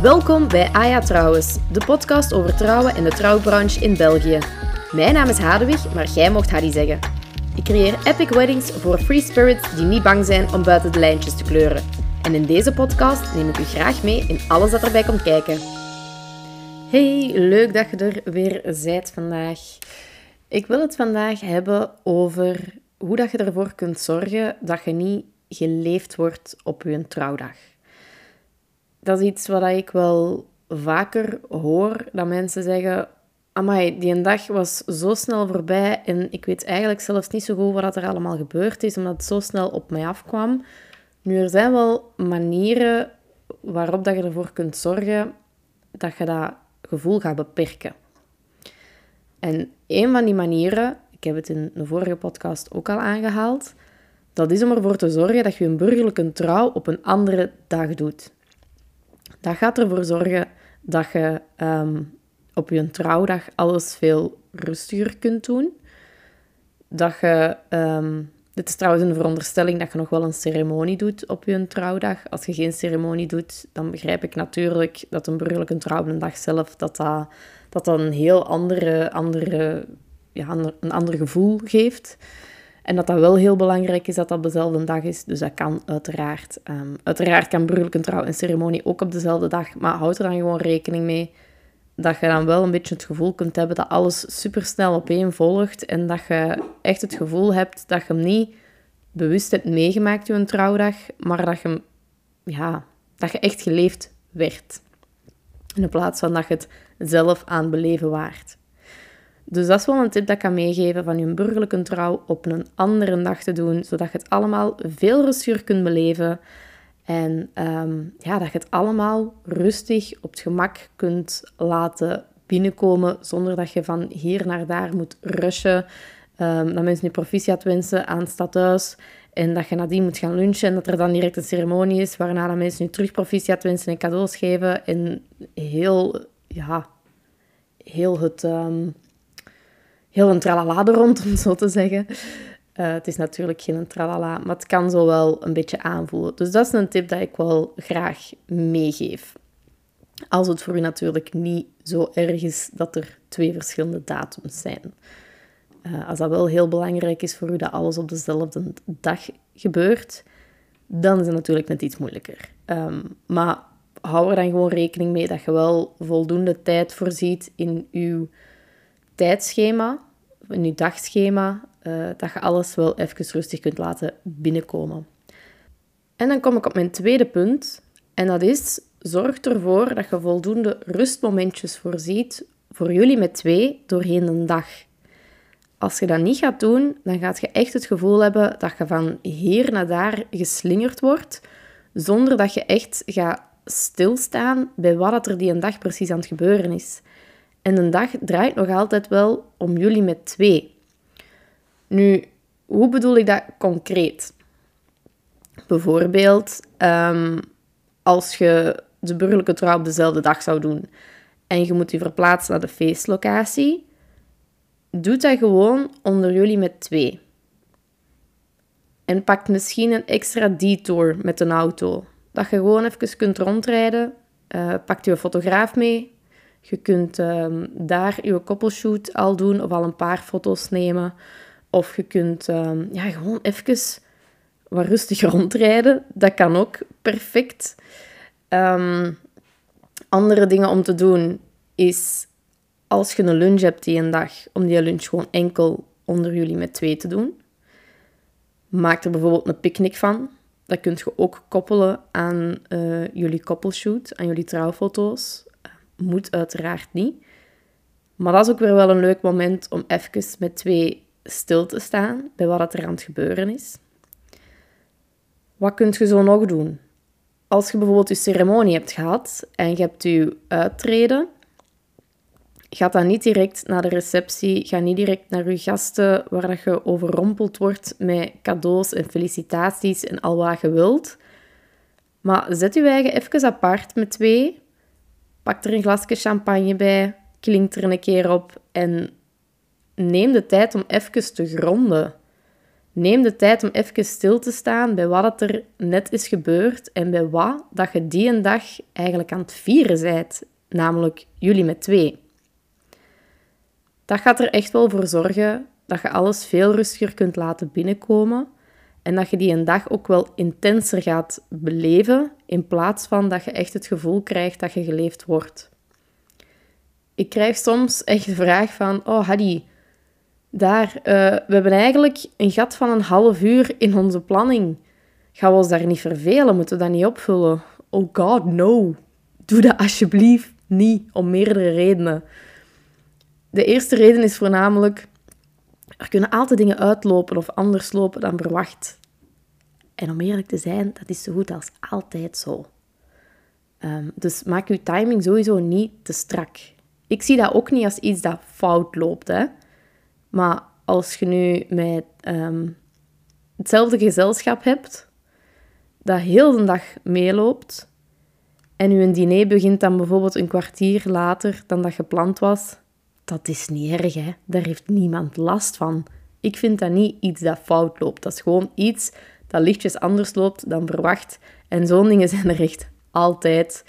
Welkom bij Aya Trouwens, de podcast over trouwen en de trouwbranche in België. Mijn naam is Hadewig, maar jij mocht Hadi zeggen. Ik creëer epic weddings voor free spirits die niet bang zijn om buiten de lijntjes te kleuren. En in deze podcast neem ik u graag mee in alles dat erbij komt kijken. Hey, leuk dat je er weer bent vandaag. Ik wil het vandaag hebben over hoe dat je ervoor kunt zorgen dat je niet geleefd wordt op je trouwdag. Dat is iets wat ik wel vaker hoor, dat mensen zeggen... Amai, die een dag was zo snel voorbij en ik weet eigenlijk zelfs niet zo goed wat er allemaal gebeurd is, omdat het zo snel op mij afkwam. Nu, er zijn wel manieren waarop dat je ervoor kunt zorgen dat je dat gevoel gaat beperken. En een van die manieren, ik heb het in de vorige podcast ook al aangehaald, dat is om ervoor te zorgen dat je een burgerlijke trouw op een andere dag doet. Dat gaat ervoor zorgen dat je ehm, op je trouwdag alles veel rustiger kunt doen. Dat je, ehm, dit is trouwens een veronderstelling dat je nog wel een ceremonie doet op je trouwdag. Als je geen ceremonie doet, dan begrijp ik natuurlijk dat een burgerlijke trouw op een dag zelf, dat dat, dat, dat een heel andere, andere, ja, een ander gevoel geeft. En dat dat wel heel belangrijk is dat dat dezelfde dag is. Dus dat kan uiteraard. Um, uiteraard kan burgerlijke trouw en ceremonie ook op dezelfde dag. Maar houd er dan gewoon rekening mee dat je dan wel een beetje het gevoel kunt hebben dat alles supersnel opeen volgt. En dat je echt het gevoel hebt dat je hem niet bewust hebt meegemaakt, je trouwdag. Maar dat je, ja, dat je echt geleefd werd. In plaats van dat je het zelf aan het beleven waard. Dus dat is wel een tip dat ik kan meegeven van je burgerlijke trouw op een andere dag te doen, zodat je het allemaal veel rustiger kunt beleven en um, ja, dat je het allemaal rustig op het gemak kunt laten binnenkomen, zonder dat je van hier naar daar moet rushen. Um, dat mensen je proficiat wensen aan stadhuis en dat je nadien moet gaan lunchen en dat er dan direct een ceremonie is waarna mensen je terug proficiat wensen en cadeaus geven en heel, ja, heel het... Um, heel een tralala er rond, om zo te zeggen. Uh, het is natuurlijk geen tralala, maar het kan zo wel een beetje aanvoelen. Dus dat is een tip dat ik wel graag meegeef. Als het voor u natuurlijk niet zo erg is dat er twee verschillende datums zijn. Uh, als dat wel heel belangrijk is voor u dat alles op dezelfde dag gebeurt, dan is het natuurlijk net iets moeilijker. Um, maar hou er dan gewoon rekening mee dat je wel voldoende tijd voorziet in uw tijdschema, in je dagschema, uh, dat je alles wel even rustig kunt laten binnenkomen. En dan kom ik op mijn tweede punt. En dat is, zorg ervoor dat je voldoende rustmomentjes voorziet voor jullie met twee doorheen de dag. Als je dat niet gaat doen, dan gaat je echt het gevoel hebben dat je van hier naar daar geslingerd wordt, zonder dat je echt gaat stilstaan bij wat er die een dag precies aan het gebeuren is. En een dag draait nog altijd wel om jullie met twee. Nu, hoe bedoel ik dat concreet? Bijvoorbeeld, ehm, als je de burgerlijke trouw op dezelfde dag zou doen en je moet je verplaatsen naar de feestlocatie, doe dat gewoon onder jullie met twee. En pak misschien een extra detour met een auto. Dat je gewoon even kunt rondrijden. Uh, pak je fotograaf mee. Je kunt um, daar je koppelshoot al doen of al een paar foto's nemen. Of je kunt um, ja, gewoon even wat rustig rondrijden. Dat kan ook perfect. Um, andere dingen om te doen is als je een lunch hebt die een dag, om die lunch gewoon enkel onder jullie met twee te doen. Maak er bijvoorbeeld een picknick van. Dat kunt je ook koppelen aan uh, jullie koppelshoot, aan jullie trouwfoto's. Moet uiteraard niet. Maar dat is ook weer wel een leuk moment om even met twee stil te staan bij wat er aan het gebeuren is. Wat kunt je zo nog doen? Als je bijvoorbeeld je ceremonie hebt gehad en je hebt je uittreden, ga dan niet direct naar de receptie, ga niet direct naar je gasten waar dat je overrompeld wordt met cadeaus en felicitaties en al wat je wilt. Maar zet je eigen even apart met twee, pak er een glasje champagne bij, klinkt er een keer op en neem de tijd om even te gronden. Neem de tijd om even stil te staan bij wat er net is gebeurd en bij wat dat je die een dag eigenlijk aan het vieren bent, namelijk jullie met twee. Dat gaat er echt wel voor zorgen dat je alles veel rustiger kunt laten binnenkomen en dat je die een dag ook wel intenser gaat beleven in plaats van dat je echt het gevoel krijgt dat je geleefd wordt. Ik krijg soms echt de vraag van, oh Hadi, daar, uh, we hebben eigenlijk een gat van een half uur in onze planning. Gaan we ons daar niet vervelen? Moeten we dat niet opvullen? Oh god, no. Doe dat alsjeblieft niet, om meerdere redenen. De eerste reden is voornamelijk, er kunnen altijd dingen uitlopen of anders lopen dan verwacht. En om eerlijk te zijn, dat is zo goed als altijd zo. Um, dus maak je timing sowieso niet te strak. Ik zie dat ook niet als iets dat fout loopt. Hè. Maar als je nu met ehm, hetzelfde gezelschap hebt, dat heel de dag meeloopt, en je diner begint dan bijvoorbeeld een kwartier later dan dat gepland was, dat is niet erg, hè. Daar heeft niemand last van. Ik vind dat niet iets dat fout loopt. Dat is gewoon iets dat lichtjes anders loopt dan verwacht. En zo'n dingen zijn er echt altijd.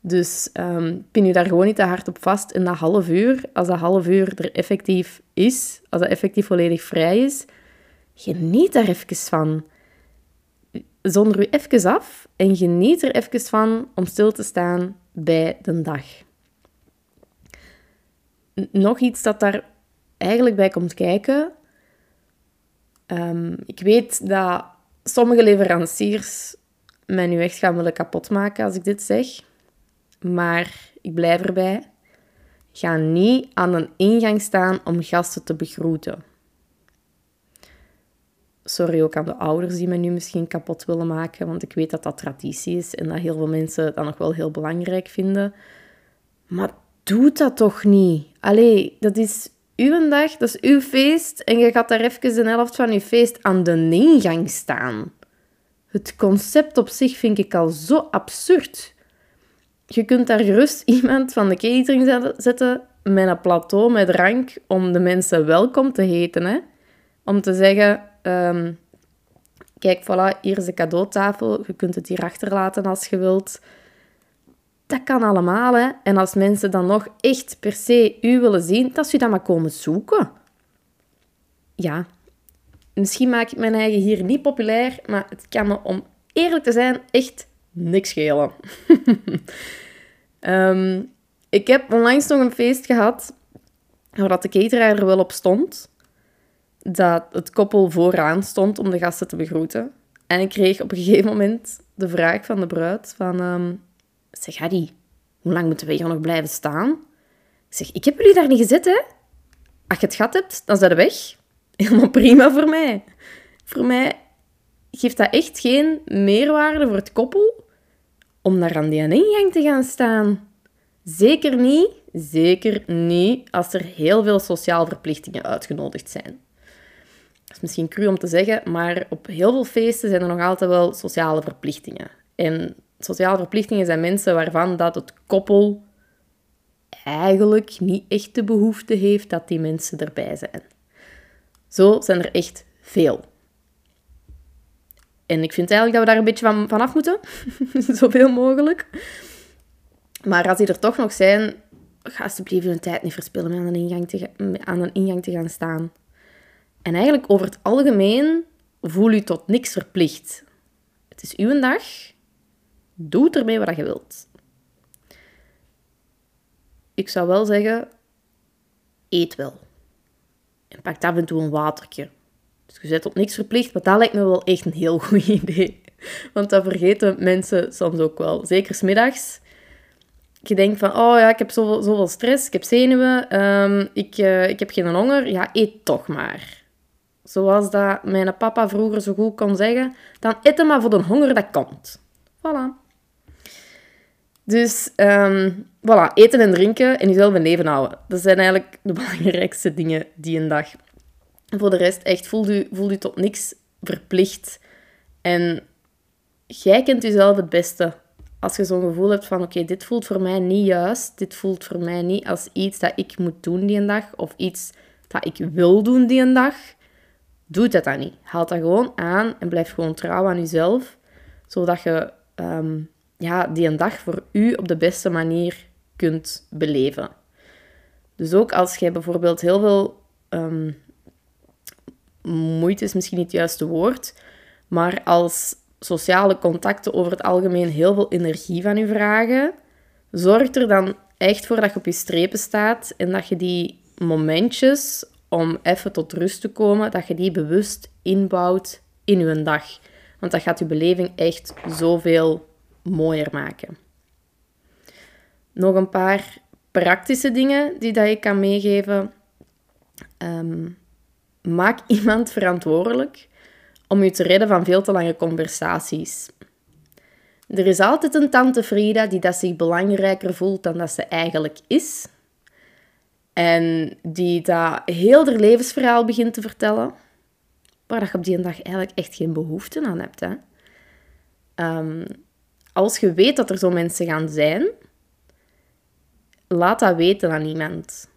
Dus um, pin je daar gewoon niet te hard op vast in dat half uur. Als dat half uur er effectief is, als dat effectief volledig vrij is, geniet daar even van. Zonder u even af en geniet er even van om stil te staan bij de dag. Nog iets dat daar eigenlijk bij komt kijken. Um, ik weet dat sommige leveranciers mij nu echt gaan willen kapotmaken als ik dit zeg. Maar ik blijf erbij. Ga niet aan een ingang staan om gasten te begroeten. Sorry ook aan de ouders die me nu misschien kapot willen maken, want ik weet dat dat traditie is en dat heel veel mensen dat nog wel heel belangrijk vinden. Maar doe dat toch niet. Allee, dat is uw dag, dat is uw feest en je gaat daar even de helft van je feest aan de ingang staan. Het concept op zich vind ik al zo absurd je kunt daar gerust iemand van de catering zetten met een plateau met drank om de mensen welkom te heten. Hè? Om te zeggen, ehm, kijk, voilà, hier is de cadeautafel. Je kunt het hier achterlaten als je wilt. Dat kan allemaal, hè. En als mensen dan nog echt per se u willen zien, dat ze dan maar komen zoeken. Ja, misschien maak ik mijn eigen hier niet populair, maar het kan me, om eerlijk te zijn, echt niks schelen. Ehm, ik heb onlangs nog een feest gehad waar de cateraar er wel op stond. Dat het koppel vooraan stond om de gasten te begroeten. En ik kreeg op een gegeven moment de vraag van de bruid van... Um, zeg, Harry, hoe lang moeten we hier nog blijven staan? Ik zeg, ik heb jullie daar niet gezet, hè? Als je het gat hebt, dan zijn we weg. Helemaal prima voor mij. Voor mij geeft dat echt geen meerwaarde voor het koppel om daar aan die ingang te gaan staan. Zeker niet, zeker niet als er heel veel sociaal verplichtingen uitgenodigd zijn. Dat is misschien cru om te zeggen, maar op heel veel feesten zijn er nog altijd wel sociale verplichtingen. En sociale verplichtingen zijn mensen waarvan dat het koppel eigenlijk niet echt de behoefte heeft dat die mensen erbij zijn. Zo zijn er echt veel. En ik vind eigenlijk dat we daar een beetje van, vanaf moeten. Zoveel mogelijk. Maar als die er toch nog zijn, ga alsjeblieft hun tijd niet verspillen met aan een, ingang te, aan een ingang te gaan staan. En eigenlijk over het algemeen voel je tot niks verplicht. Het is uw dag. Doe ermee wat je wilt. Ik zou wel zeggen, eet wel. En pak af en toe een watertje. Dus je zet op niks verplicht, maar dat lijkt me wel echt een heel goed idee. Want dat vergeten mensen soms ook wel. Zeker smiddags. Je denkt van, oh ja, ik heb zoveel, zoveel stress, ik heb zenuwen, um, ik, uh, ik heb geen honger. Ja, eet toch maar. Zoals dat mijn papa vroeger zo goed kon zeggen, dan eet maar voor de honger dat komt. Voilà. Dus um, voilà, eten en drinken en jezelf in leven houden. Dat zijn eigenlijk de belangrijkste dingen die een dag voor de rest, echt, voel voel u tot niks verplicht. En jij kent jezelf het beste. Als je zo'n gevoel hebt van, oké, dit voelt voor mij niet juist. Dit voelt voor mij niet als iets dat ik moet doen die een dag. Of iets dat ik wil doen die een dag. doe dat dan niet. Haal dat gewoon aan en blijf gewoon trouw aan jezelf, zodat je ehm, ja, die een dag voor u op de beste manier kunt beleven. Dus ook als jij bijvoorbeeld heel veel um, moeite is misschien niet het juiste woord, maar als sociale contacten over het algemeen heel veel energie van u vragen, zorg er dan echt voor dat je op je strepen staat en dat je die momentjes om even tot rust te komen, dat je die bewust inbouwt in uw dag. Want dat gaat je beleving echt zoveel mooier maken. Nog een paar praktische dingen die dat je kan meegeven. Ehm, maak iemand verantwoordelijk om je te redden van veel te lange conversaties. Er is altijd een tante Frida die dat zich belangrijker voelt dan dat ze eigenlijk is. En die dat heel haar levensverhaal begint te vertellen. Waar je op die dag eigenlijk echt geen behoefte aan hebt. Hè? Ehm, als je weet dat er zo mensen gaan zijn, laat dat weten aan iemand.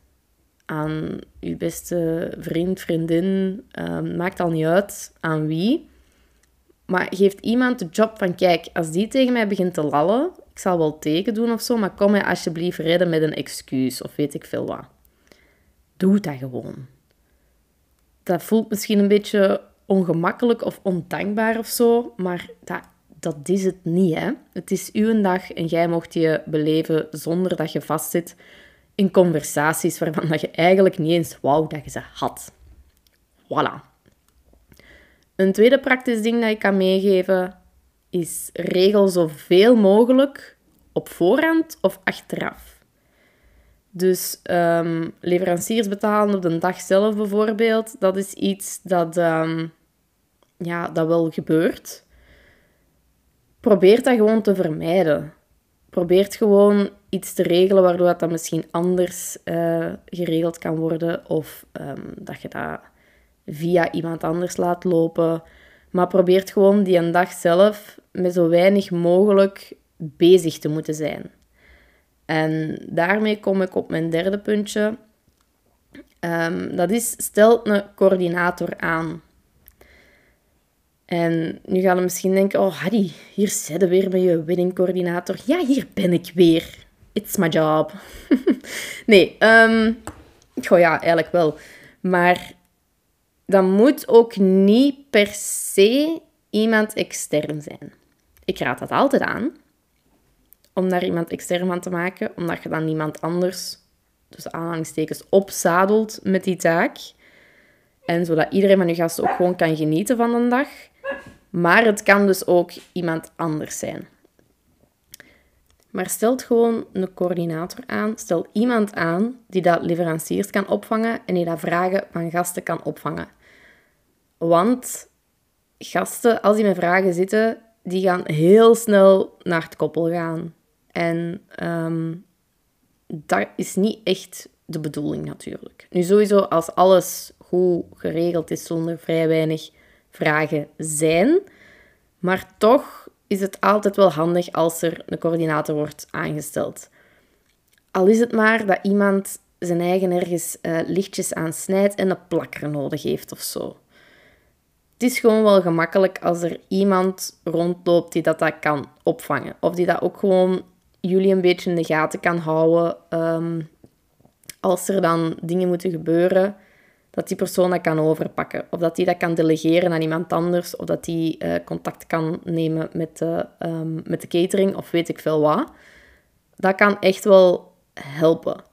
Aan je beste vriend, vriendin, um, maakt al niet uit aan wie. Maar geeft iemand de job van, kijk, als die tegen mij begint te lallen, ik zal wel teken doen of zo, maar kom mij alsjeblieft redden met een excuus of weet ik veel wat. Doe dat gewoon. Dat voelt misschien een beetje ongemakkelijk of ondankbaar of zo, maar dat dat is het niet. Hè? Het is uw dag en jij mocht je beleven zonder dat je vastzit in conversaties waarvan dat je eigenlijk niet eens wou dat je ze had. Voilà. Een tweede praktisch ding dat ik kan meegeven is regel zoveel mogelijk op voorhand of achteraf. Dus um, leveranciers betalen op de dag zelf bijvoorbeeld, dat is iets dat, ehm, ja, dat wel gebeurt probeer dat gewoon te vermijden. Probeer gewoon iets te regelen waardoor dat, dat misschien anders uh, geregeld kan worden of um, dat je dat via iemand anders laat lopen. Maar probeer gewoon die een dag zelf met zo weinig mogelijk bezig te moeten zijn. En daarmee kom ik op mijn derde puntje. Um, dat is, stel een coördinator aan. En nu gaan we misschien denken, oh Harry, hier zit weer met je weddingcoördinator. Ja, hier ben ik weer. It's my job. nee, um, goh ja, eigenlijk wel. Maar dat moet ook niet per se iemand extern zijn. Ik raad dat altijd aan, om daar iemand extern van te maken, omdat je dan niemand anders, dus aanhalingstekens, opzadelt met die taak. En zodat iedereen van je gasten ook gewoon kan genieten van een dag. Maar het kan dus ook iemand anders zijn. Maar stel gewoon een coördinator aan. Stel iemand aan die dat leveranciers kan opvangen en die dat vragen van gasten kan opvangen. Want gasten, als die met vragen zitten, die gaan heel snel naar het koppel gaan. En um, dat is niet echt de bedoeling natuurlijk. Nu sowieso, als alles goed geregeld is zonder vrij weinig vragen zijn. Maar toch is het altijd wel handig als er een coördinator wordt aangesteld. Al is het maar dat iemand zijn eigen ergens uh, lichtjes aan snijdt en een plakker nodig heeft of zo. Het is gewoon wel gemakkelijk als er iemand rondloopt die dat, dat kan opvangen. Of die dat ook gewoon jullie een beetje in de gaten kan houden. Um, als er dan dingen moeten gebeuren, dat die persoon dat kan overpakken. Of dat die dat kan delegeren aan iemand anders. Of dat die uh, contact kan nemen met de, um, met de catering of weet ik veel wat. Dat kan echt wel helpen.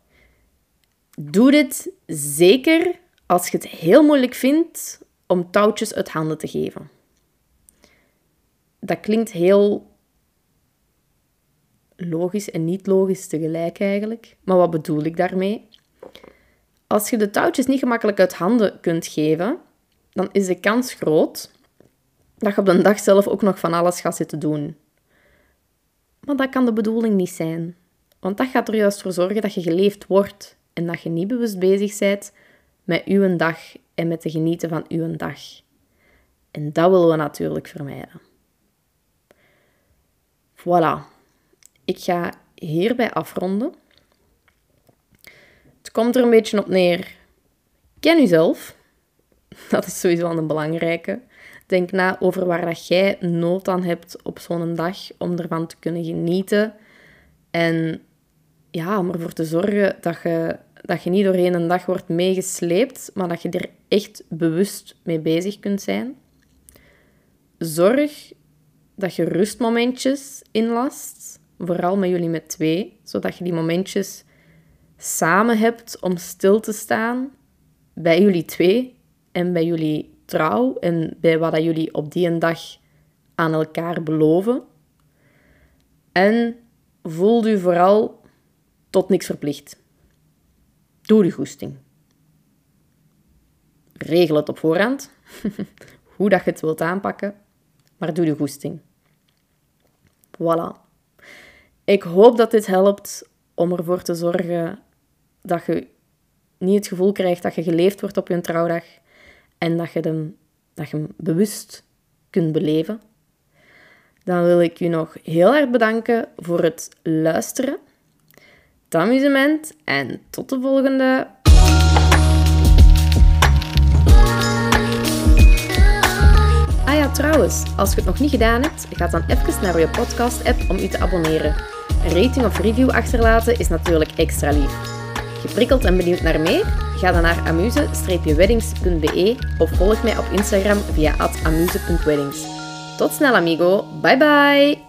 Doe dit zeker als je het heel moeilijk vindt om touwtjes uit handen te geven. Dat klinkt heel logisch en niet logisch tegelijk eigenlijk. Maar wat bedoel ik daarmee? Als je de touwtjes niet gemakkelijk uit handen kunt geven, dan is de kans groot dat je op de dag zelf ook nog van alles gaat zitten doen. Maar dat kan de bedoeling niet zijn. Want dat gaat er juist voor zorgen dat je geleefd wordt en dat je niet bewust bezig bent met uw dag en met te genieten van uw dag. En dat willen we natuurlijk vermijden. Voilà. Ik ga hierbij afronden. Komt er een beetje op neer. Ken jezelf. Dat is sowieso een belangrijke. Denk na over waar dat jij nood aan hebt op zo'n dag om ervan te kunnen genieten. En ja, om ervoor te zorgen dat je, dat je niet doorheen een dag wordt meegesleept, maar dat je er echt bewust mee bezig kunt zijn. Zorg dat je rustmomentjes inlast, vooral met jullie met twee, zodat je die momentjes samen hebt om stil te staan bij jullie twee en bij jullie trouw en bij wat dat jullie op die een dag aan elkaar beloven. En voel u vooral tot niks verplicht. Doe de goesting. Regel het op voorhand, hoe dat je het wilt aanpakken, maar doe de goesting. Voilà. Ik hoop dat dit helpt om ervoor te zorgen dat je niet het gevoel krijgt dat je geleefd wordt op je trouwdag en dat je hem, dat je hem bewust kunt beleven. Dan wil ik je nog heel erg bedanken voor het luisteren, het amusement en tot de volgende. Ah ja, trouwens, als je het nog niet gedaan hebt, ga dan even naar je podcast-app om je te abonneren. Een rating of review achterlaten is natuurlijk extra lief. Geprikkeld en benieuwd naar meer? Ga dan naar amuse-weddings.be of volg mij op Instagram via amuse.weddings. Tot snel amigo, bye bye!